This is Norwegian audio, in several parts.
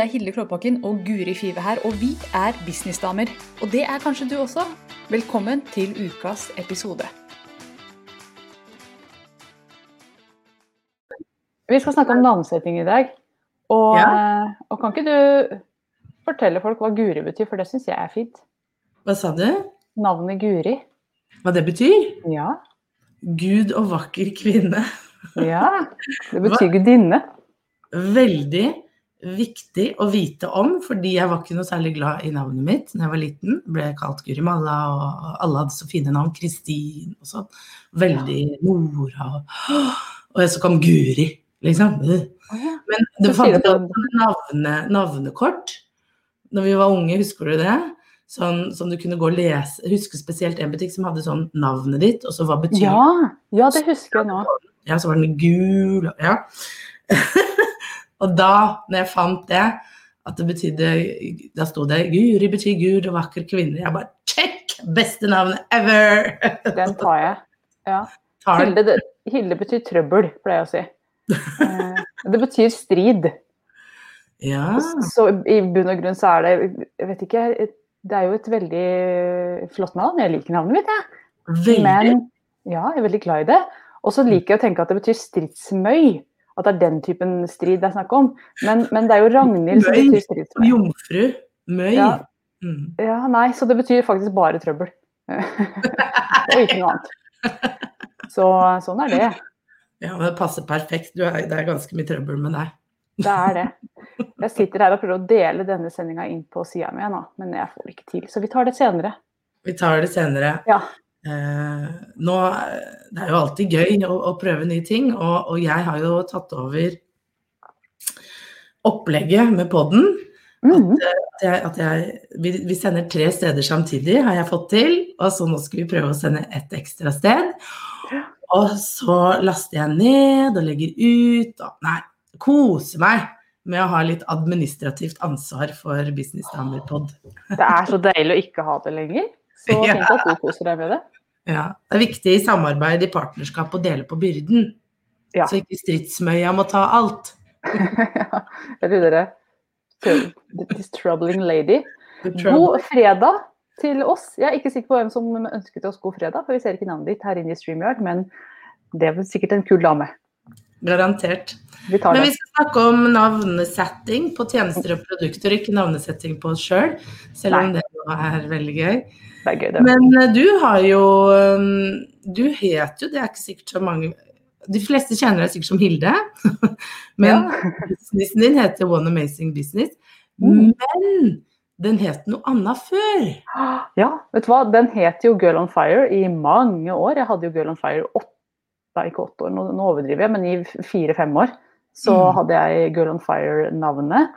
Det er Hilde Klåbakken og Guri Five her, og vi er businessdamer. Og det er kanskje du også. Velkommen til ukas episode. Vi skal snakke om navnsetting i dag. Og, Ja. og kan ikke du fortelle folk hva Guri betyr, for det syns jeg er fint. Hva sa du? Navnet Guri. Hva det betyr? Ja. Gud og vakker kvinne. ja. Det betyr gudinne. Veldig viktig å vite om, fordi jeg var ikke noe særlig glad i navnet mitt da jeg var liten. Ble kalt Guri Malla, og alle hadde så fine navn. Kristin og sånn. Veldig Nora. Og, så kom Guri, liksom. Men det fantes navne, navnekort når vi var unge, husker du det? Sånn som du kunne gå og lese. Husker spesielt en butikk som hadde sånn navnet ditt, og så hva betyr Ja, ja, det husker jeg nå. Ja, så var den gul, ja. og da, når jeg fant det, at det betydde Da sto det 'Guri betyr Gud og vakker kvinne'. Jeg bare check! Beste navnet ever! Den tar jeg. Ja. Tar. Hilde, det, Hilde betyr trøbbel, pleier jeg å si. Eh, Det betyr strid. Ja. Så i bunn og grunn så er det Jeg vet ikke, det er jo et veldig flott navn. Jeg liker navnet mitt, jeg. Veldig. Men ja, jeg er veldig glad i det. Og så liker jeg å tenke at det betyr stridsmøy. At det er den typen strid det er snakk om. Men, men det er jo Ragnhild som betyr betyr stridsmøy. Jomfru. Møy. Ja. Mm. Ja, nei, så det betyr faktisk bare trøbbel. og ikke noe annet. Så sånn er det. Ja, det passer perfekt. Du er, det er ganske mye trøbbel med deg. Det er det. Jeg sitter her og prøver å dele denne sendinga inn på sida mi men jeg får det ikke til. Så vi tar det senere. Vi tar det senere. Ja. Eh, nå, det er jo alltid gøy å, å prøve nye ting, og, og jeg har jo tatt over opplegget med podden. Mhm. At jeg, at jeg, vi, vi sender tre steder samtidig, har jeg fått til. Og så nå skal vi prøve å sende ett ekstra sted. Og så laster jeg ned og legger ut. Og, nei, koser meg med å ha litt administrativt ansvar for Business Damer Pod. Det er så deilig å ikke ha det lenger. Så tenk at du koser deg med det. Ja, det er viktig i samarbeid, i partnerskap, å dele på byrden. Ja. Så ikke stridsmøya må ta alt. Ja, Jeg tror dere This troubling lady. God fredag til oss. Jeg er ikke sikker på hvem som ønsket oss god fredag, for vi ser ikke navnet ditt her inne i StreamYard, men det er vel sikkert en kul dame. Garantert. Vi Men vi skal snakke om navnesetting på tjenester og produkter, ikke navnesetting på oss sjøl. Selv, selv om Nei. det er veldig gøy. Det er gøy, det. Men eh, du har jo um, Du het jo, det er ikke sikkert så mange De fleste kjenner deg sikkert som Hilde. Men Ja. businessen din heter One Amazing Business. Mm. Men den het noe annet før. Ja, vet du hva? Den het jo Girl on Fire i mange år. Jeg hadde jo Girl on Fire åtte, nei, ikke åtte år, nå, nå overdriver jeg, men i fire-fem år. Så Mm. hadde jeg Girl on Fire-navnet.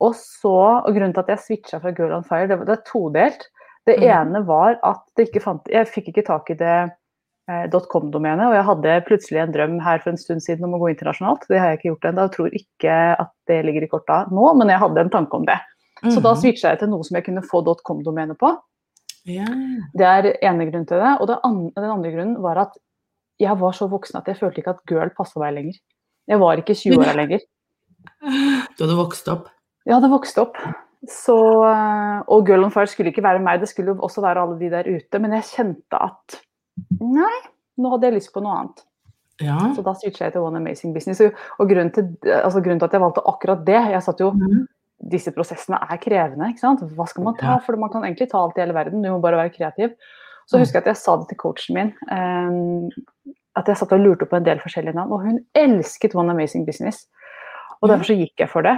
Og så, og grunnen til at jeg switcha fra Girl on Fire, det, var- det er todelt. Det Mm. ene var at det ikke fant, jeg fikk ikke tak i det eh, .com-domenet, og jeg hadde plutselig en drøm her for en stund siden om å gå internasjonalt. Det har jeg ikke gjort ennå, og tror ikke at det ligger i korta nå, men jeg hadde en tanke om det. Så da Mhm. switcha jeg til noe som jeg kunne få .com-domenet på. Yeah. Det er ene grunn til det. Og det an den andre grunnen var at jeg var så voksen at jeg følte ikke at girl passa meg lenger. Jeg var ikke 20 år lenger. Du hadde vokst opp. Jeg hadde vokst opp. Så, øh, og Girl on Fire skulle ikke være meg, det skulle også være alle de der ute. Men jeg kjente at nei, nå hadde jeg lyst på noe annet. Ja. Så da switcha jeg til One Amazing Business. Og, grunnen, til, altså grunnen til at jeg valgte akkurat det Jeg satt jo mm. Disse prosessene er krevende. ikke sant? Hva skal man ta? Ja. For man kan egentlig ta alt i hele verden. Du må bare være kreativ. Så Mm. husker jeg at jeg sa det til coachen min. ehm, at jeg satt og lurte på en del forskjellige navn. Og hun elsket One Amazing Business. Og derfor så gikk jeg for det.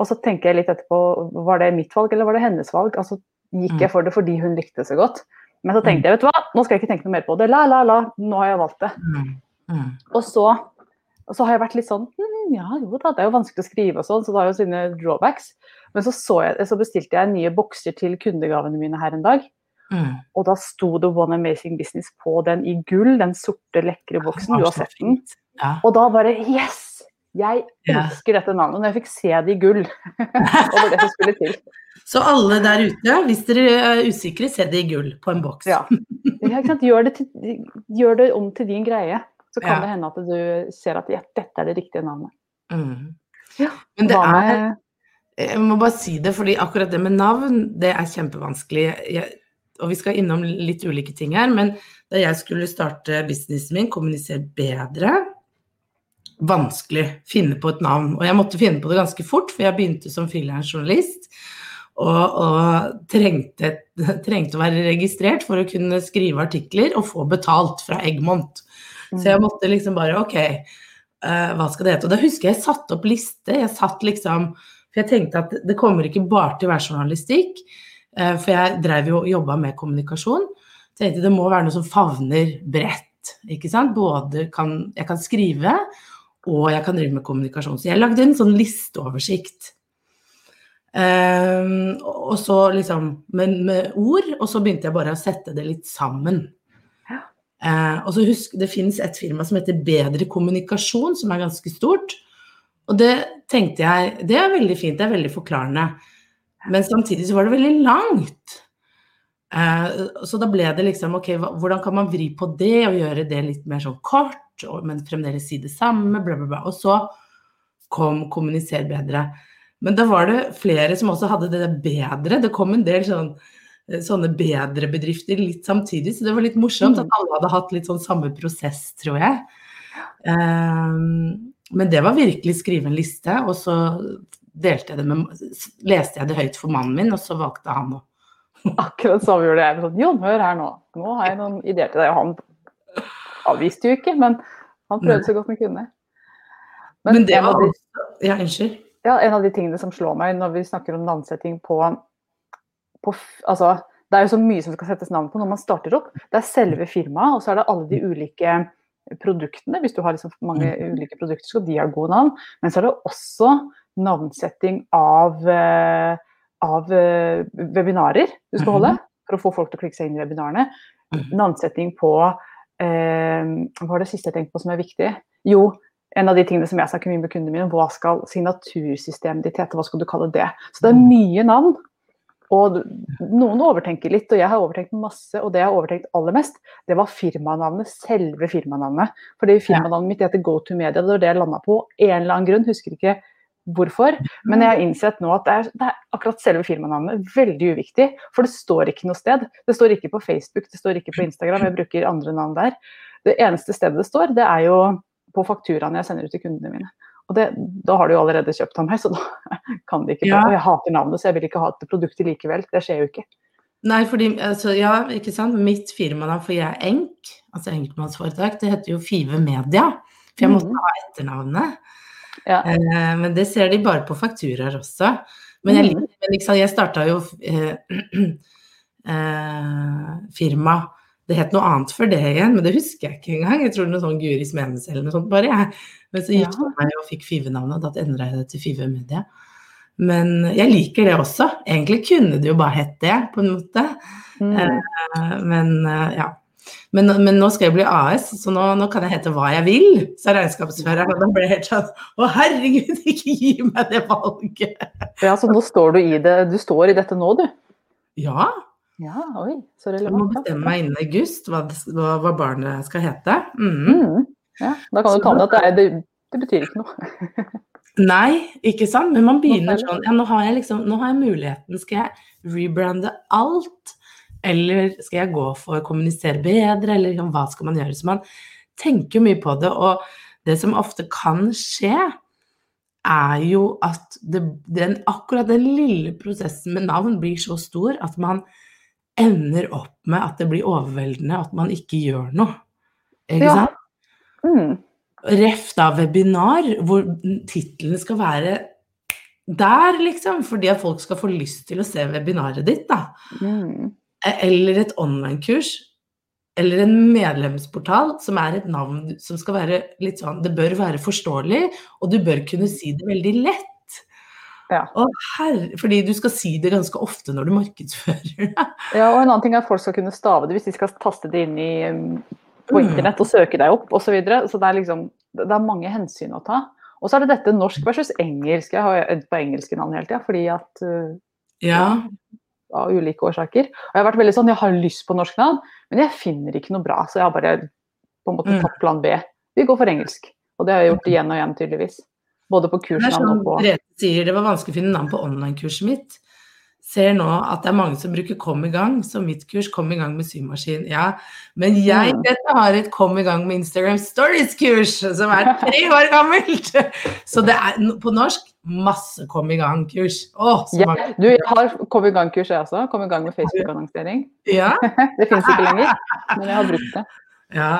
Og så tenker jeg litt etterpå, var det mitt valg eller var det hennes valg? Altså gikk Mm. jeg for det fordi hun likte det så godt. Men så tenkte jeg, vet du hva, nå skal jeg ikke tenke noe mer på det. La, la, la. Nå har jeg valgt det. Mm. Mm. Og så, og så har jeg vært litt sånn hm, Ja, jo da, det er jo vanskelig å skrive og sånn, så det har jo sine drawbacks. Men så, så, jeg, så bestilte jeg nye bokser til kundegavene mine her en dag. Mm. Og da sto det One Amazing Business på den i gull, den sorte, lekre boksen. Du har sett den. Ja. Og da bare Yes! Jeg elsker dette navnet. Når jeg fikk se det i gull. og det som skulle til. Så alle der ute, hvis dere er usikre, se det i gull på en boks. Ja. Gjør, det til, gjør det om til din greie. Så kan Ja. det hende at du ser at ja, dette er det riktige navnet. Mm. Ja. Men det er, Jeg må bare si det, fordi akkurat det med navn, det er kjempevanskelig. Jeg, og vi skal innom litt ulike ting her, men da jeg skulle starte businessen min, kommunisere bedre, vanskelig finne på et navn. Og jeg måtte finne på det ganske fort, for jeg begynte som frilansjournalist. Og, og trengte, trengte, å være registrert for å kunne skrive artikler og få betalt fra Eggmont. Så jeg mm. måtte liksom bare OK, uh, hva skal det hete? Og da husker jeg jeg satte opp liste. Jeg satt liksom For jeg tenkte at det kommer ikke bare til å være journalistikk. Uh, for jeg drev jo og jobba med kommunikasjon. Tenkte det må være noe som favner bredt. Ikke sant? Både kan, jeg kan skrive, og jeg kan drive med kommunikasjon. Så jeg lagde en sånn listeoversikt. Um, og så liksom med, med, ord, og så begynte jeg bare å sette det litt sammen. Eh, og så husk, Det finnes et firma som heter Bedre kommunikasjon, som er ganske stort. Og det tenkte jeg Det er veldig fint, det er veldig forklarende. Men samtidig så var det veldig langt. Eh, så da ble det liksom Ok, hvordan kan man vri på det og gjøre det litt mer sånn kort, men fremdeles si det samme, bla, bla, bla. Og så kom Kommuniser bedre. Men da var det flere som også hadde det bedre. Det kom en del sånn Eh, sånne bedre bedrifter litt samtidig. Så det var litt morsomt at mm. alle hadde hatt litt sånn samme prosess, tror jeg. Um, men det var virkelig skrive en liste, og så delte jeg det med, leste jeg det høyt for mannen min, og så valgte han å Akkurat så gjorde jeg. Sånn, Jon, hør her nå. Nå har jeg noen ideer til deg. Og han avviste jo ikke, men han prøvde så godt han kunne. Men, men det var de, Ja, unnskyld. Ja, en av de tingene som slår meg når vi snakker om navnsetting på på altså, Det er jo så mye som skal settes navn på når man starter opp. Det er selve firmaet, og så er det alle de ulike produktene. Hvis du har liksom mange mm. ulike produkter, så de ha gode navn. Men så er det også navnsetting av, eh, av eh, webinarer du skal holde, mm-hmm. for å få folk til å klikke seg inn i webinarene. Mm. Navnsetting på eh, Hva var det siste jeg tenkte på som er viktig? Jo, en av de tingene som jeg snakker mye med kundene mine, hva skal signatursystemet ditt hete, hva skal du kalle det? Så det er mm. mye navn. Og noen overtenker litt, og jeg har overtenkt masse. Og det jeg har overtenkt aller mest, det var firmanavnet, selve firmanavnet. Fordi firmanavnet mitt heter GoToMedia, det var det jeg landa på. En eller annen grunn, husker ikke hvorfor. Men jeg har innsett nå at det er, det er akkurat selve firmanavnet veldig uviktig. For det står ikke noe sted. Det står ikke på Facebook, det står ikke på Instagram, jeg bruker andre navn der. Det eneste stedet det står, det er jo på fakturaene jeg sender ut til kundene mine. Og det, da har du jo allerede kjøpt av meg, så da kan de ikke ja. Og jeg hater navnet, så jeg vil ikke ha et produkt likevel. Det skjer jo ikke. Nei, fordi, altså, ja, ikke sant. Mitt firmanavn, for jeg er enk, altså enkeltmannsforetak, det heter jo Five Media. For jeg måtte mm. ha etternavnet. Ja. Eh, men det ser de bare på fakturaer også. Men jeg, mm. liksom, jeg starta jo eh, eh, firma det het noe annet før det igjen, men det husker jeg ikke engang. Jeg tror det var sånn Guris Menes eller noe sånt bare. Jeg. Men så gifta jeg meg og fikk Five-navnet, og da endra jeg det til Five Media. Men jeg liker det også. Egentlig kunne det jo bare hett det, på en måte. Mm. Eh, men eh, ja. Men, men, nå skal jeg bli AS, så nå, nå, kan jeg hete hva jeg vil, sa regnskapsføreren. Og da ble jeg helt sånn Å, herregud, ikke gi meg det valget! Ja, så nå står du i det. Du står i dette nå, du? Ja. Ja, oi, så relevant. Jeg må bestemme meg innen august hva, hva, hva, barnet skal hete. Mm. Mm. Ja, da kan du ta med at det, er, det, det betyr ikke noe. Nei, ikke sant. Men man begynner sånn Ja, nå har jeg liksom Nå har jeg muligheten. Skal jeg rebrande alt? Eller skal jeg gå for å kommunisere bedre? Eller liksom, hva skal man gjøre? Så man tenker mye på det. Og det som ofte kan skje, er jo at det, den, akkurat den lille prosessen med navn blir så stor at man ender opp med at det blir overveldende, at man ikke gjør noe. Ikke ja. sant? Mm. Ref da webinar, hvor titlene skal være der, liksom, fordi at folk skal få lyst til å se webinaret ditt, da. Mm. Eller et online-kurs. Eller en medlemsportal som er et navn som skal være litt sånn Det bør være forståelig, og du bør kunne si det veldig lett. Ja. Her, fordi du skal si det ganske ofte når du markedsfører det. Ja, og en annen ting er at folk skal kunne stave det hvis de skal taste det inn i, på mm. internett og søke deg opp osv. Så, videre. så det er liksom det er mange hensyn å ta. Og så er det dette norsk versus engelsk. Jeg har øvd på engelske navn hele tida fordi at uh, ja. Av ulike årsaker. Og jeg har vært veldig sånn, jeg har lyst på norsk navn, men jeg finner ikke noe bra. Så jeg har bare på en måte mm. tatt plan B. Vi går for engelsk. Og det har jeg gjort igjen og igjen, tydeligvis. Både på Det er kursnavn sånn og på Grete sier, det var vanskelig å finne navn på online-kurset mitt. Ser nå at det er mange som bruker Kom i gang, så mitt kurs Kom i gang med symaskin. Ja, men jeg Mm. dette har et Kom i gang med Instagram Stories-kurs som er tre år gammelt! Så det er på norsk masse Kom i gang-kurs. Ja. Du, jeg har kom i gang-kurs, jeg også. Kom i gang med Facebook-annonsering. Ja, Det finnes ikke lenger, men jeg har brukt det. ja.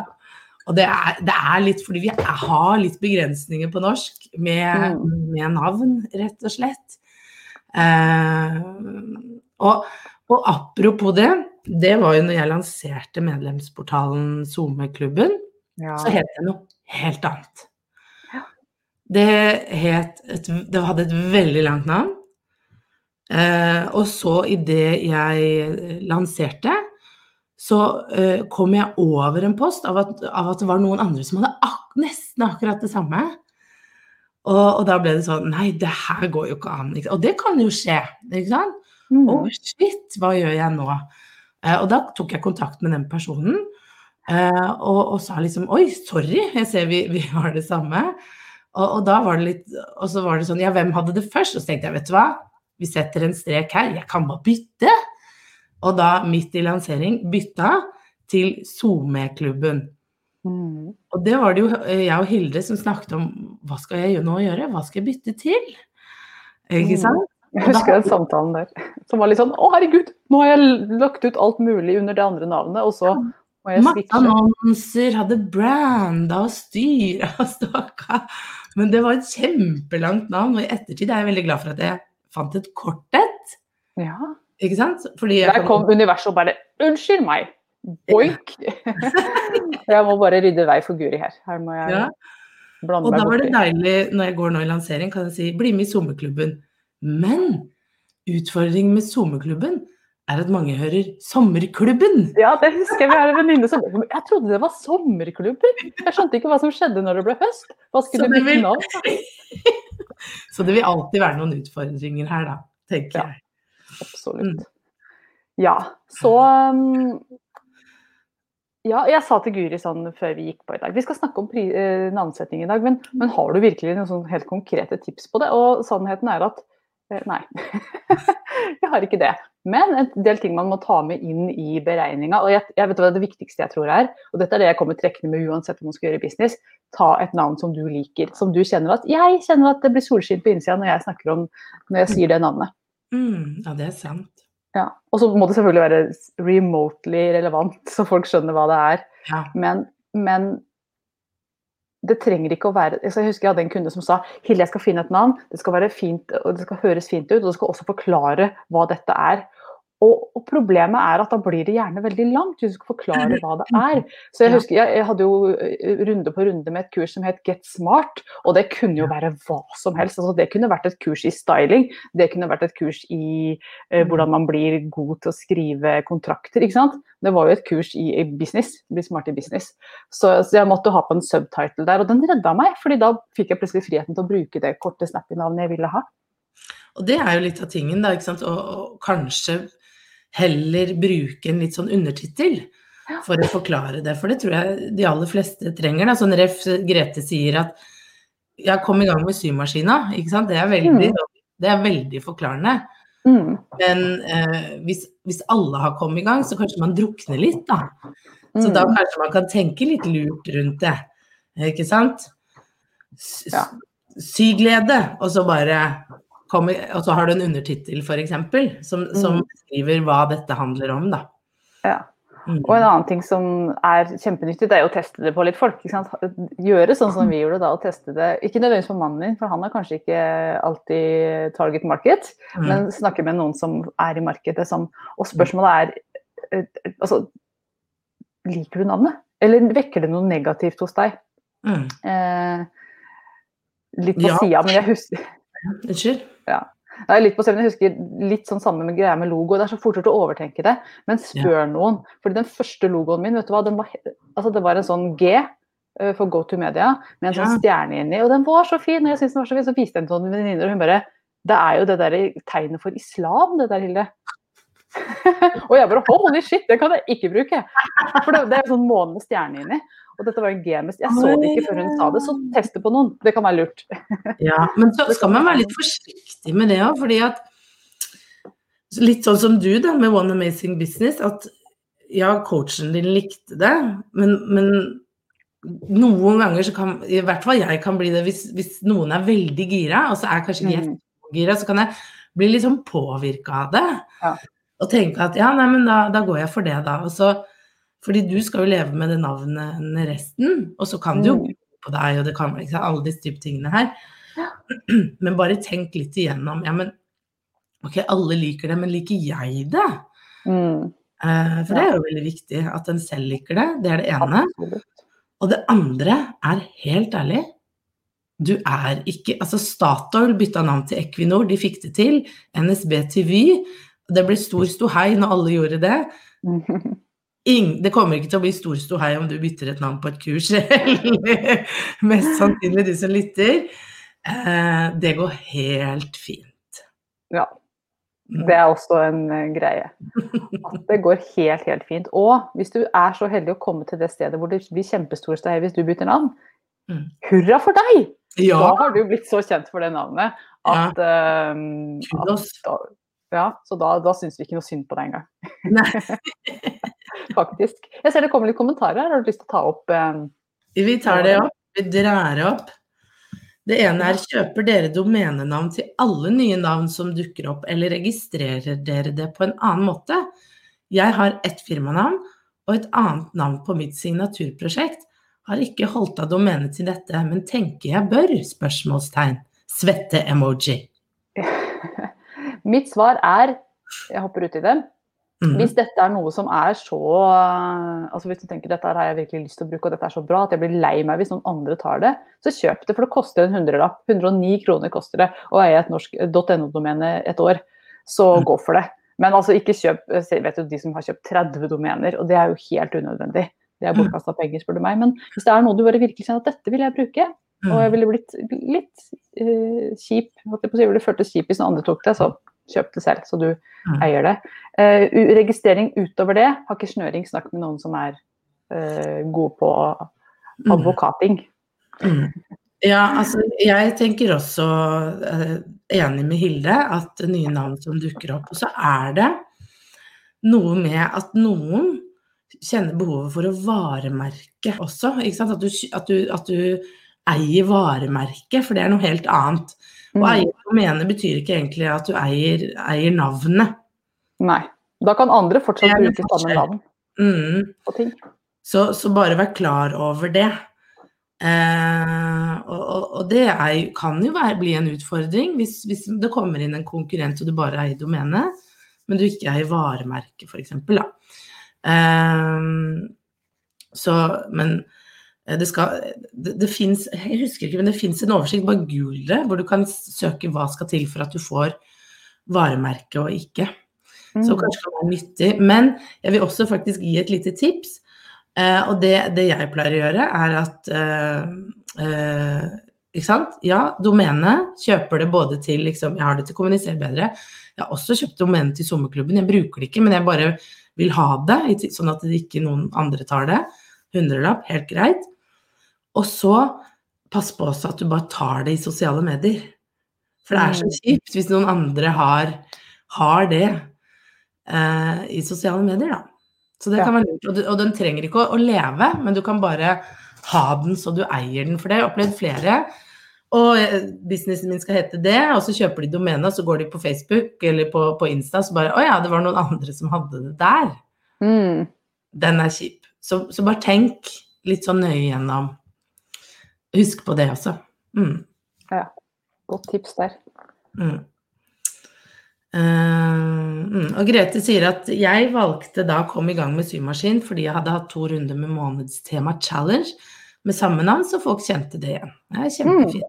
Og det er, det er litt fordi vi har litt begrensninger på norsk med, Mm. med navn, rett og slett. Eh, og, og apropos det, det var jo når jeg lanserte medlemsportalen SoMe-klubben, Ja. så het det noe helt annet. Det het et, Det hadde et veldig langt navn. Eh, og så idet jeg lanserte, så eh, kom jeg over en post av at, av at det var noen andre som hadde ak nesten akkurat det samme. Og, og da ble det sånn Nei, det her går jo ikke an. Ikke? Og det kan jo skje, ikke sant? Mm. Oh, shit, hva gjør jeg nå? Eh, og da tok jeg kontakt med den personen eh, og, og sa liksom Oi, sorry, jeg ser vi, vi har det samme. Og, og da var det litt Og så var det sånn Ja, hvem hadde det først? Og så tenkte jeg, vet du hva, vi setter en strek her, jeg kan bare bytte. Og da, midt i lansering, bytta til SoMe-klubben. Mm. Og det var det jo eh, jeg og Hilde som snakket om hva skal jeg nå gjøre, hva skal jeg bytte til? Ikke Mm. sant? Jeg husker den samtalen der. Som var litt sånn Å, herregud, nå har jeg lagt ut alt mulig under det andre navnet, og så må jeg Masse switche. annonser, hadde branda og styra og stakka. Men det var et kjempelangt navn, og i ettertid er jeg veldig glad for at jeg fant et kort et. Ja. Ikke sant? Fordi Der kom universet og bare Unnskyld meg! Boink! jeg må bare rydde vei for Guri her. Her må jeg Ja. blande Og da var det deilig, når jeg går nå i lansering, kan jeg si bli med i sommerklubben. Men utfordringen med sommerklubben er at mange hører sommerklubben. Ja, det husker jeg. Vi har en venninne som Jeg trodde det var sommerklubben. Jeg skjønte ikke hva som skjedde når det ble høst. Hva skulle det du bytte navn? Så det vil alltid være noen utfordringer her, da, tenker Ja. jeg. Absolutt. Ja, så um, Ja, jeg sa til Guri sånn før vi gikk på i dag Vi skal snakke om eh, navnsetting i dag, men, men har du virkelig noen sånn helt konkrete tips på det? Og sannheten er at eh, nei. jeg har ikke det. Men en del ting man må ta med inn i beregninga. Og jeg, jeg vet hva det viktigste jeg tror er, og dette er det jeg kommer trekkende med uansett om man skal gjøre business, ta et navn som du liker. Som du kjenner at Jeg kjenner at det blir solskinn på innsida når jeg snakker om når jeg sier det navnet. Mm, ja, det er sant. Ja. Og så må det selvfølgelig være remotely relevant, så folk skjønner hva det er. Ja. Men, men det trenger ikke å være altså Jeg husker jeg hadde en kunde som sa Hilde, jeg skal finne et navn, det skal være fint, og det skal høres fint ut, og det skal også forklare hva dette er. Og, og problemet er at da blir det gjerne veldig langt, hvis du skal forklare hva det er. Så jeg husker jeg, jeg hadde jo eh, runde på runde med et kurs som het Get Smart, og det kunne jo være hva som helst. Altså, det kunne vært et kurs i styling, det kunne vært et kurs i eh, hvordan man blir god til å skrive kontrakter. ikke sant? Det var jo et kurs i, i business, bli smart i business. Så, så jeg måtte ha på en subtitle der, og den redda meg, fordi da fikk jeg plutselig friheten til å bruke det korte snappy-navnet jeg ville ha. Og det er jo litt av tingen, da, ikke sant. Og, og kanskje heller bruke en litt sånn undertittel for å forklare det. For det tror jeg de aller fleste trenger. Da. Sånn ref Grete sier at ja, kom i gang med symaskina. Ikke sant. Det er veldig, det er veldig forklarende. Mm. Men eh, hvis, hvis alle har kommet i gang, så kanskje man drukner litt, da. Så Mm. da kanskje man kan tenke litt lurt rundt det. Ikke sant? S- Ja. Syglede, og så bare komme, Og så har du en undertittel, f.eks., som, som Mm. beskriver hva dette handler om, da. Ja. Mm. Og en annen ting som er kjempenyttig, det er jo å teste det på litt folk. Gjøre sånn som vi gjorde da, og teste det. Ikke nødvendigvis for mannen din, for han er kanskje ikke alltid target market, Mm. men snakke med noen som er i markedet. Som, og spørsmålet er eh, altså, Liker du navnet? Eller vekker det noe negativt hos deg? Mm. Eh, litt på Ja. sida, men jeg husker Unnskyld? Nei, litt på jeg husker litt sånn samme med greia med logo. Det er så fort gjort å overtenke det. Men spør noen. fordi den første logoen min, vet du hva, den var, altså det var en sånn G eh, for Go to Media med en sånn stjerne inni. Og den var så fin! Og jeg synes den var så fin, så viste jeg den til noen venninner, og hun bare Det er jo det der tegnet for islam, det der, Hilde. og jeg bare holy shit, det kan jeg ikke bruke! For det, det er sånn måne med stjerne inni. Og dette var en G-mest. Jeg så det ikke før hun sa det, så test det på noen. Det kan være lurt. ja, men så skal man være litt forsiktig med det òg, fordi at Litt sånn som du da, med One Amazing Business, at ja, coachen din likte det, men, men noen ganger så kan I hvert fall jeg kan bli det hvis, hvis noen er veldig gira, og så er kanskje ikke jeg Mm. gira, så kan jeg bli litt sånn påvirka av det. Ja. Og tenke at ja, nei, men da, da går jeg for det, da. Og så, fordi du skal jo leve med det navnet resten, og så kan det jo Mm. på deg, og det kan ikke sant, alle disse type tingene her. Men bare tenk litt igjennom. Ja, men ok, alle liker det, men liker jeg det? Mm. Eh, for det er jo veldig viktig at en selv liker det. Det er det ene. Absolutt. Og det andre er helt ærlig Du er ikke Altså, Statoil bytta navn til Equinor, de fikk det til. NSB til Vy. Det ble stor ståhei når alle gjorde det. Det kommer ikke til å bli stor ståhei om du bytter et navn på et kurs, eller mest sannsynlig du som lytter. Eh, det går helt fint. Ja. Det er også en eh, greie. At det går helt, helt fint. Og hvis du er så heldig å komme til det stedet hvor det blir kjempestor ståhei hvis du bytter navn, Mm. hurra for deg! Da har du blitt så kjent for det navnet at, eh, at kudos. da, Ja, så da, da syns vi ikke noe synd på deg engang, faktisk. Jeg ser det kommer litt kommentarer her. Har du lyst til å ta opp eh, vi tar det opp. Vi drar det opp. Det ene er kjøper dere domenenavn til alle nye navn som dukker opp, eller registrerer dere det på en annen måte? Jeg har ett firmanavn og et annet navn på mitt signaturprosjekt. Har ikke holdt av domene til dette, men tenker jeg bør? Spørsmålstegn. Svette-emoji. Mitt svar er Jeg hopper uti det. Mm. Hvis dette er noe som er så altså Hvis du tenker dette har jeg virkelig lyst til å bruke, og dette er så bra at jeg blir lei meg hvis noen andre tar det, så kjøp det, for det koster en hundrelapp. 109 kroner koster det å eie et norsk .no-domene et år. Så Mm. gå for det. Men altså ikke kjøp vet jo de som har kjøpt 30 domener, og det er jo helt unødvendig. Det er Mm. bortkasta penger, spør du meg. Men hvis det er noe du bare virkelig kjenner at dette vil jeg bruke, og jeg Mhm. ville blitt litt uh, kjip, holdt jeg på å si, ville føltes kjip hvis noen andre tok det, så kjøp det selv, så du Mm. eier det. Uh, registrering utover det, har ikke snøring, snakk med noen som er uh, gode på Mm. advokating. Mm. Ja, altså jeg tenker også uh, enig med Hilde at nye navn som dukker opp. Og så er det noe med at noen kjenner behovet for å varemerke også. At, du, at, du, at du eier varemerket, for det er noe helt annet. Å eier eie domene betyr ikke egentlig at du eier, eier navnet. Nei. Da kan andre fortsatt bruke samme navn Mm. på ting. Så, så bare vær klar over det. Eh, og, og, og det er, kan jo være, bli en utfordring hvis, hvis det kommer inn en konkurrent og du bare eier domenet, men du ikke eier varemerket, f.eks. Eh, så, men det skal det, det finnes, Jeg husker ikke, men det fins en oversikt, bare google det, hvor du kan søke hva skal til for at du får varemerke og ikke. Så Mm. kanskje kan være nyttig. Men jeg vil også faktisk gi et lite tips. Eh, og det, det jeg pleier å gjøre, er at eh, eh, Ikke sant? Ja, domene. Kjøper det både til liksom, Jeg har det til å kommunisere bedre. Jeg har også kjøpt domene til sommerklubben. Jeg bruker det ikke, men jeg bare vil ha det, sånn at det ikke noen andre tar det. Hundrelapp, helt greit. Og så pass på også at du bare tar det i sosiale medier. For det er så Mm. kjipt hvis noen andre har, har det eh, i sosiale medier, da. Så det kan være lurt. Og, og den trenger ikke å, å leve, men du kan bare ha den så du eier den. For det har jeg opplevd flere. Og eh, businessen min skal hete det, og så kjøper de domenet, og så går de på Facebook eller på, på Insta, så bare Å ja, det var noen andre som hadde det der. Mm. Den er kjip. Så, så bare tenk litt sånn nøye gjennom. Husk på det også. Mm. Godt tips der. Mm. Uh, mm. Og Grete sier at jeg valgte da å komme i gang med symaskin fordi jeg hadde hatt to runder med månedstema challenge med samme navn, så folk kjente det igjen. Det er kjempefint.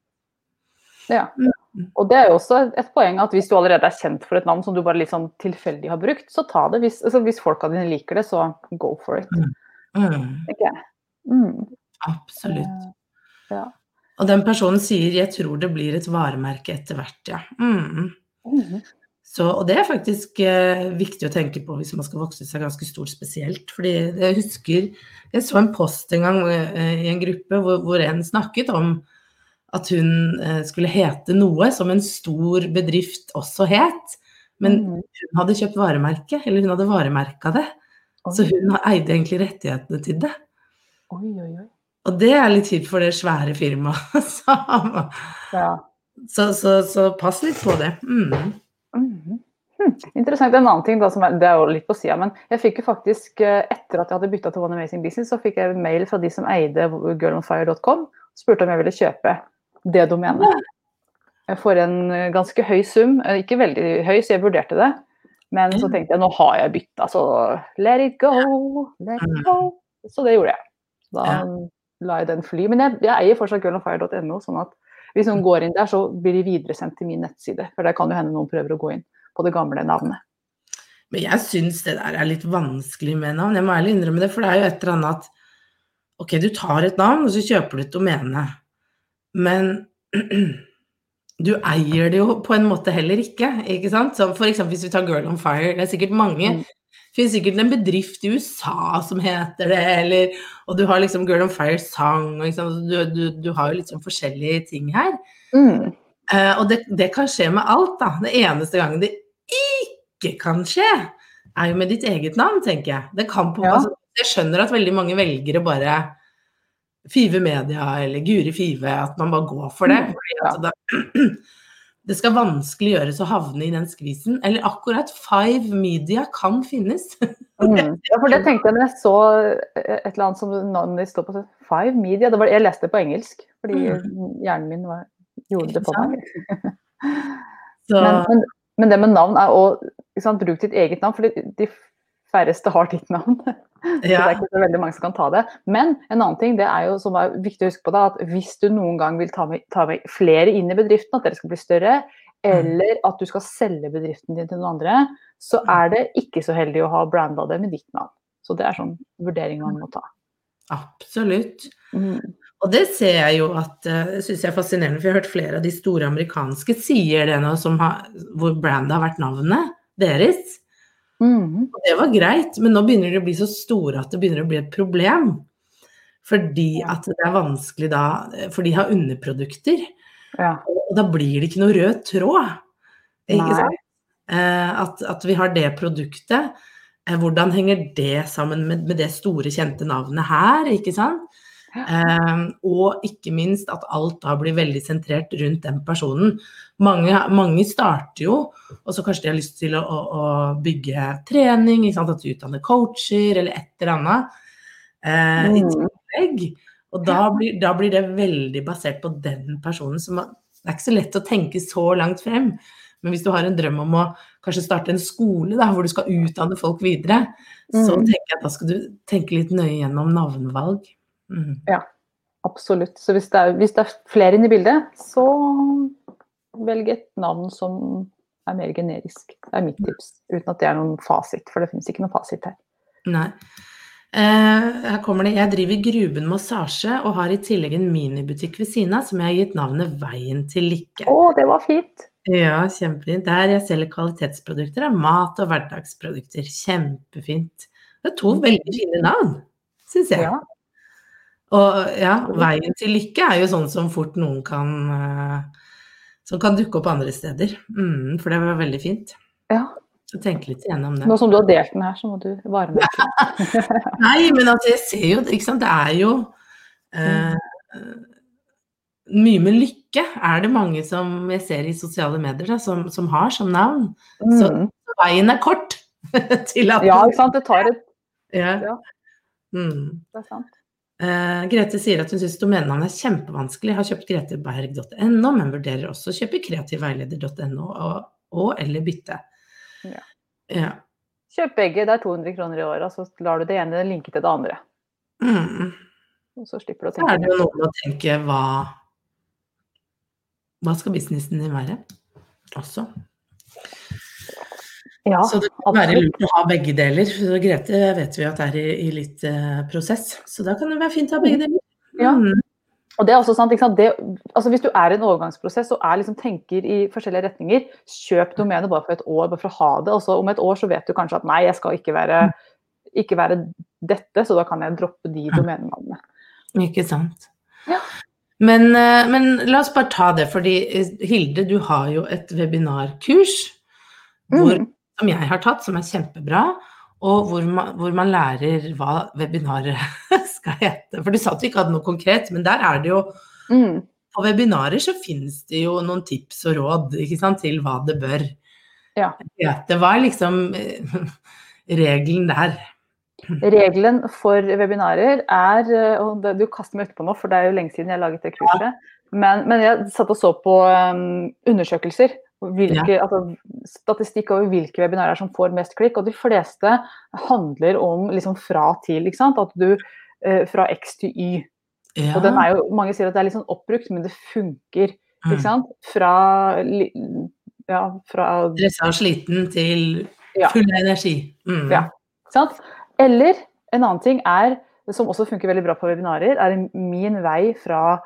Ja. Mm. Og det er jo også et poeng at hvis du allerede er kjent for et navn som du bare litt sånn tilfeldig har brukt, så ta det. Hvis, altså hvis folka dine liker det, så go for it. Mm. Mm. Okay. Mm. Absolutt. Ja. Og den personen sier 'jeg tror det blir et varemerke etter hvert', ja. Mm. Mm. Så, og det er faktisk eh, viktig å tenke på hvis man skal vokse seg ganske stort spesielt. Fordi jeg husker Jeg så en post en gang eh, i en gruppe hvor, hvor en snakket om at hun eh, skulle hete noe som en stor bedrift også het. Men Mm. hun hadde kjøpt varemerke, eller hun hadde varemerka det. Så hun eide egentlig rettighetene til det. Oi, oi, oi. Og det er litt kjipt for det svære firmaet. Så, Ja. så, så, så pass litt på det. Mm. Mhm. Hm. Interessant. En annen ting, da, som er, det er jo litt på sida, men jeg fikk jo faktisk, eh, etter at jeg hadde bytta til One Amazing Business, så fikk jeg mail fra de som eide girlonfire.com, og spurte om jeg ville kjøpe det domenet. For en eh, ganske høy sum. Eh, Ikke veldig høy, så jeg vurderte det. Men så tenkte jeg nå har jeg bytta, så let it go, let it go. Så det gjorde jeg. Da Ja. La jeg den fly. Men jeg, jeg eier fortsatt girlonfire.no, sånn at hvis noen går inn der, så blir de videresendt til min nettside. For der kan jo hende noen prøver å gå inn på det gamle navnet. Men jeg syns det der er litt vanskelig med navn. Jeg må ærlig innrømme det, for det er jo et eller annet at Ok, du tar et navn, og så kjøper du et domene. Men du eier det jo på en måte heller ikke, ikke sant? Så for eksempel hvis vi tar Girl on Fire, det er sikkert mange Mm. Det finnes sikkert en bedrift i USA som heter det, eller Og du har liksom Girl on Fire sang, og liksom, du, du, du har jo liksom forskjellige ting her. Mm. Uh, og det, det kan skje med alt, da. Det eneste gangen det ikke kan skje, er jo med ditt eget navn, tenker jeg. Det kan på, Ja. altså, jeg skjønner at veldig mange velger å bare Five Media eller Guri Five, at man bare går for det. Mm, fordi altså, da, det skal vanskelig gjøres å havne i den skvisen. Eller akkurat Five Media kan finnes. Mm. Ja, for det tenkte jeg når jeg så et eller annet som navnet ditt står på. Five Media. Det var, jeg leste det på engelsk, fordi hjernen min var, gjorde det på meg. Så, Men, men, men det med navn er å bruke bruk ditt eget navn, for de færreste har ditt navn. Så det er ikke så veldig mange som kan ta det. Men en annen ting det er jo som er viktig å huske på da, at hvis du noen gang vil ta med, ta med flere inn i bedriften, at dere skal bli større, eller at du skal selge bedriften din til noen andre, så er det ikke så heldig å ha branda det med ditt navn. Så det er sånn vurdering man må ta. absolutt. Mm. Og det ser jeg jo at eh, det synes jeg er fascinerende, for jeg har hørt flere av de store amerikanske sier det nå, som har, hvor brandet har vært navnet deres. Mhm. Og det var greit, men nå begynner de å bli så store at det begynner å bli et problem. Fordi at det er vanskelig da, for de har underprodukter, Ja. og da blir det ikke noe rød tråd. Ikke sant? Eh, at, at vi har det produktet. Eh, hvordan henger det sammen med, med det store, kjente navnet her, ikke sant? Eh, og ikke minst at alt da blir veldig sentrert rundt den personen. Mange, mange starter jo, og så kanskje de har lyst til å, å, bygge trening, at de utdanner coacher eller et eller annet. Eh, i Mm. tillegg. Og da blir, da blir det veldig basert på den personen. som det er ikke så lett å tenke så langt frem. Men hvis du har en drøm om å kanskje starte en skole da, hvor du skal utdanne folk videre, så Mm. tenker jeg at da skal du tenke litt nøye gjennom navnevalg. Mm. Absolutt. Så hvis det, er, hvis det er flere inne i bildet, så velg et navn som er mer generisk. Det er mitt tips. Uten at det er noen fasit, for det finnes ikke noen fasit her. Nei. Eh, her kommer det. Jeg driver Gruben massasje og har i tillegg en minibutikk ved siden av som jeg har gitt navnet Veien til lykke. Å, det var fint! Ja, kjempefint. Der jeg selger kvalitetsprodukter av mat og hverdagsprodukter. Kjempefint. Det er to veldig fine navn, syns jeg. Ja. Og ja, veien til lykke er jo sånn som fort noen kan eh, Som kan dukke opp andre steder. Mm, for det var veldig fint. ja. Så tenk litt igjennom det. Nå som du har delt den her, så må du varme det. Nei, men altså, jeg ser jo Ikke sant, det er jo eh, Mye med lykke er det mange som jeg ser i sosiale medier, da, som, som har som navn. Så Mm. veien er kort til at Ja, ikke sant. Det tar et Ja. Ja. Mm. Det er sant. Eh, Grete sier at hun syns domenenavnet er kjempevanskelig. Har kjøpt greteberg.no, men vurderer også å kjøpe kreativveileder.no og, og eller bytte. Ja. Ja. Kjøp begge, det er 200 kroner i året, så lar du det ene linke til det andre. Mm. Og så slipper du å tenke Så er det jo noe med å tenke hva Hva skal businessen din være? Også. Ja, Så det kan være absolutt. lurt å ha begge deler. Så Grete vet vi at er i, i litt uh, prosess, så da kan det være fint å ha begge deler. Ja. Mm. Og det er også sant? Det, altså Hvis du er i en overgangsprosess og er liksom tenker i forskjellige retninger, kjøp domenet bare for et år, bare for å ha det. Og så om et år så vet du kanskje at nei, jeg skal ikke være, ikke være dette, så da kan jeg droppe de domenenavnene. Ikke sant. Ja. Men, eh, men, la oss bare ta det, fordi eh, Hilde, du har jo et webinarkurs hvor, mm. Som jeg har tatt, som er kjempebra og hvor man, hvor man, lærer hva webinaret skal hete. For du sa at du ikke hadde noe konkret, men der er det jo mm. På webinarer så finnes det jo noen tips og råd sant, til hva det bør ja. hete. Hva er liksom eh, regelen der? Regelen for webinarer er eh, og Du kaster meg utpå nå, for det er jo lenge siden jeg laget det kurset. Ja. Men, men, jeg satt og så på um, undersøkelser hvilke, ja. altså, statistikk over hvilke webinarer som får mest klikk. Og de fleste handler om liksom fra til. ikke sant? At du eh, Fra X til Y. Ja. Og den er jo, Mange sier at det er litt sånn oppbrukt, men det funker. ikke mm. sant? Fra ja, fra Dressa og sliten til full ja. energi. Mm. Ja. ikke sant? Eller en annen ting er, som også funker veldig bra på webinarer, er min vei fra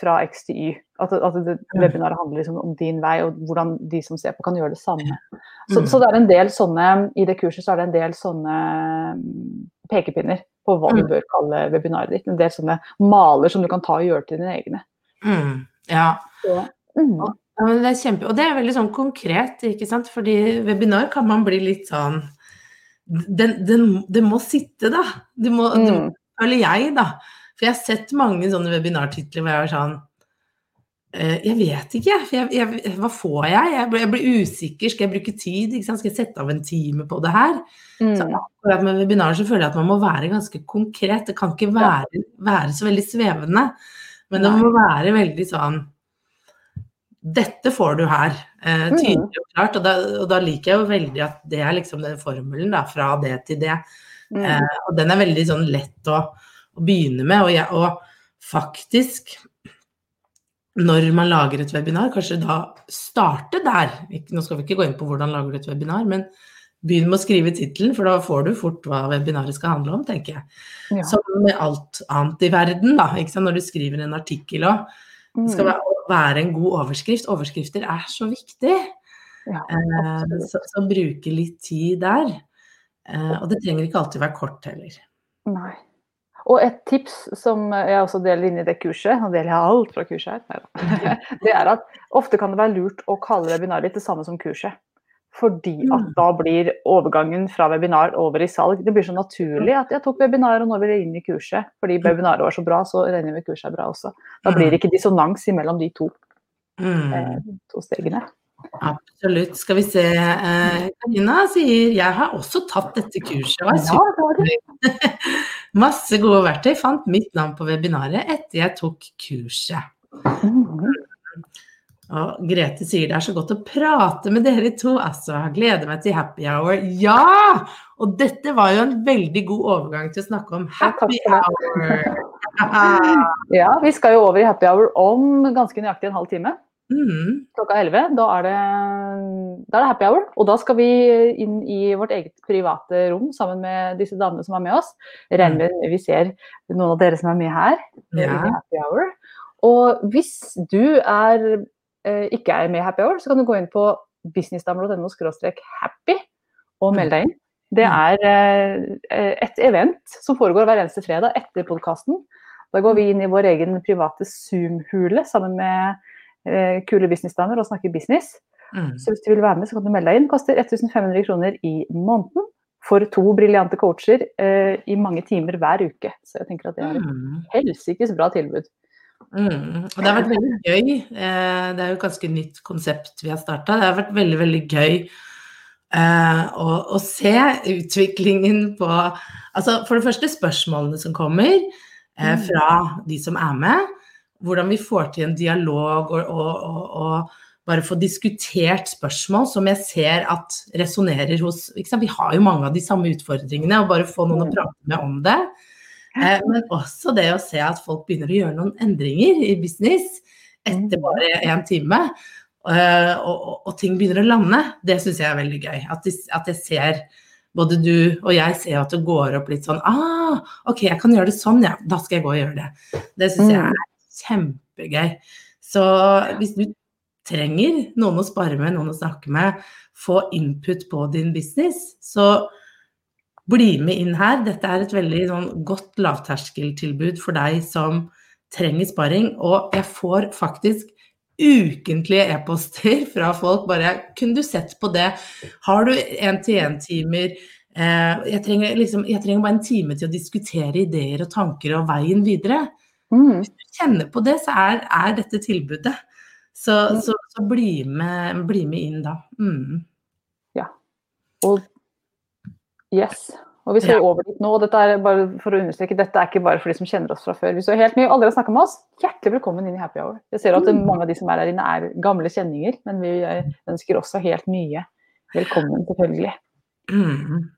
fra X til Y. At, at det, webinaret handler liksom om din vei, og hvordan de som ser på, kan gjøre det samme. Så, så, det er en del sånne, I det kurset så er det en del sånne mm, pekepinner på hva du mm. bør kalle webinaret ditt. En del sånne maler som du kan ta og gjøre til dine egne. Mm, ja. Så, mm. ja det er kjempe, og det er veldig sånn konkret, ikke sant. Fordi webinar kan man bli litt sånn Det må sitte, da. Det må, mm. føler jeg, da. For jeg har sett mange sånne webinartitler hvor jeg var sånn eh, jeg vet ikke. Jeg, jeg, hva får jeg? Jeg blir, jeg blir, usikker. Skal jeg bruke tid? Skal jeg sette av en time på det her? Mm. Så akkurat med webinarer så føler jeg at man må være ganske konkret. Det kan ikke være, være så veldig svevende. Men det må være veldig sånn Dette får du her. Eh, mm. tydelig og klart. Og da, og da, liker jeg jo veldig at det er liksom den formelen, da. Fra det til det. Mm. Eh, og den er veldig sånn lett å å begynne med. Og, jeg, og, faktisk, når man lager et webinar, kanskje da starte der. Nå skal vi ikke gå inn på hvordan lager du et webinar, men begynn med å skrive tittelen, for da får du fort hva webinaret skal handle om, tenker jeg. Ja. Som med alt annet i verden, da. Når du skriver en artikkel òg. Det skal mm. være en god overskrift. Overskrifter er så viktig. Ja, eh, så, så bruke litt tid der. Eh, og det trenger ikke alltid være kort heller. Nei. Og et tips som jeg også deler inn i det kurset, og deler jeg alt fra kurset her, det er at ofte kan det være lurt å kalle webinaret det samme som kurset. Fordi at mm. da blir overgangen fra webinar over i salg. Det blir så naturlig at jeg tok webinar og nå vil jeg inn i kurset. Fordi mm. webinaret var så bra, så regner jeg med kurset er bra også. Da blir det mm. ikke dissonans mellom de to, eh, to stegene. Absolutt. Skal vi se. Eh, Karina sier jeg har også tatt dette kurset. Ja, det var det Masse gode verktøy. Fant mitt navn på webinaret etter jeg tok kurset. Og Grete sier det er så godt å prate med dere to. Altså, jeg gleder meg til happy hour. Ja! Og dette var jo en veldig god overgang til å snakke om happy hour. ja, vi skal jo over i happy hour om ganske nøyaktig en halv time. Mm. Klokka 11. Da er, det, da er, det, happy hour. Og da skal vi inn i vårt eget private rom sammen med disse damene som er med oss. Regner med vi ser noen av dere som er med her. Ja. happy hour. Og hvis du er, eh, ikke er med i happy hour, så kan du gå inn på businessdamer.no happy og melde deg inn. Det mm. er eh, et event som foregår hver eneste fredag etter podkasten. Da går vi inn i vår egen private Zoom-hule sammen med Eh, kule businessdamer og snakker business. Mm. Så hvis du vil være med, så kan du melde deg inn. Koster 1500 kroner i måneden for to briljante coacher eh, i mange timer hver uke. Så jeg tenker at det er et mm. helsikes bra tilbud. Mm. Og det har vært veldig gøy. Eh, det er jo et ganske nytt konsept vi har starta. Det har vært veldig, veldig gøy eh, å, å, se utviklingen på Altså for det første spørsmålene som kommer eh, mm. fra de som er med hvordan vi får til en dialog og, og, og, bare få diskutert spørsmål som jeg ser at resonnerer hos Vi har jo mange av de samme utfordringene, og bare få noen å mm. prate med om det. Eh, men også det å se at folk begynner å gjøre noen endringer i business etter mm. bare én time. Eh, og, og, ting begynner å lande. Det syns jeg er veldig gøy. At, at jeg ser både du og jeg ser at det går opp litt sånn ah, ok, jeg kan gjøre det sånn, ja. Da skal jeg gå og gjøre det. Det syns jeg Mm. er kjempegøy. Så hvis du trenger noen å spare med, noen å snakke med, få input på din business, så bli med inn her. Dette er et veldig sånn, godt lavterskeltilbud for deg som trenger sparing. Og jeg får faktisk ukentlige e-poster fra folk bare 'Kunne du sett på det? Har du én-til-én-timer?' Eh, jeg, trenger liksom, jeg trenger bare en time til å diskutere ideer og tanker og veien videre. Mm. Hvis du kjenner på det, så er, er dette tilbudet. Så, Mm. så, så bli, med, bli med inn da. Mm. Og yes. Og vi skal ja. over dit nå. dette er bare for å understreke, dette er ikke bare for de som kjenner oss fra før. Hvis du er helt ny og aldri har snakka med oss, hjertelig velkommen inn i Happy Hour. Jeg ser at Mm. mange av de som er her inne er gamle kjenninger, men vi eh, ønsker også helt nye velkommen, selvfølgelig. Mm.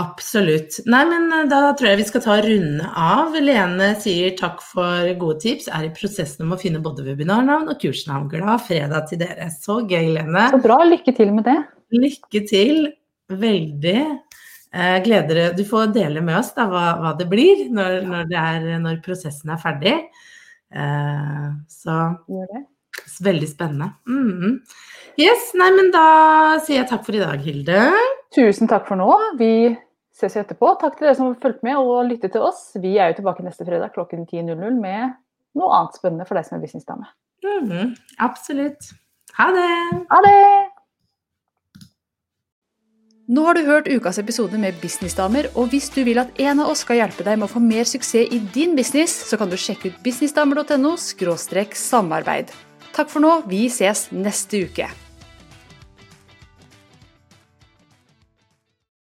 Ja. Absolutt. Nei, men eh, da tror jeg vi skal ta runde av. Lene sier takk for gode tips. Er i prosessen om å finne både webinarnavn og kursnavn. Glad fredag til dere. Så gøy, Lene. Så bra. Lykke til med det. Lykke til. Veldig. Eh, gleder deg. Du får dele med oss da, hva, hva det blir når, når, det er, når prosessen er ferdig. Eh, så veldig spennende. Mhm. Yes, nei, men da sier jeg takk for i dag, Hilde. Tusen takk for nå. Vi ses etterpå. Takk til dere som har fulgt med og lyttet til oss. Vi er jo tilbake neste fredag klokken 10.00 med noe annet spennende for deg som er businessdame. Mhm, Absolutt. Ha det! Ha det! Nå har du hørt ukas episode med Businessdamer, og hvis du vil at en av oss skal hjelpe deg med å få mer suksess i din business, så kan du sjekke ut businessdamer.no samarbeid. Takk for nå, vi ses neste uke.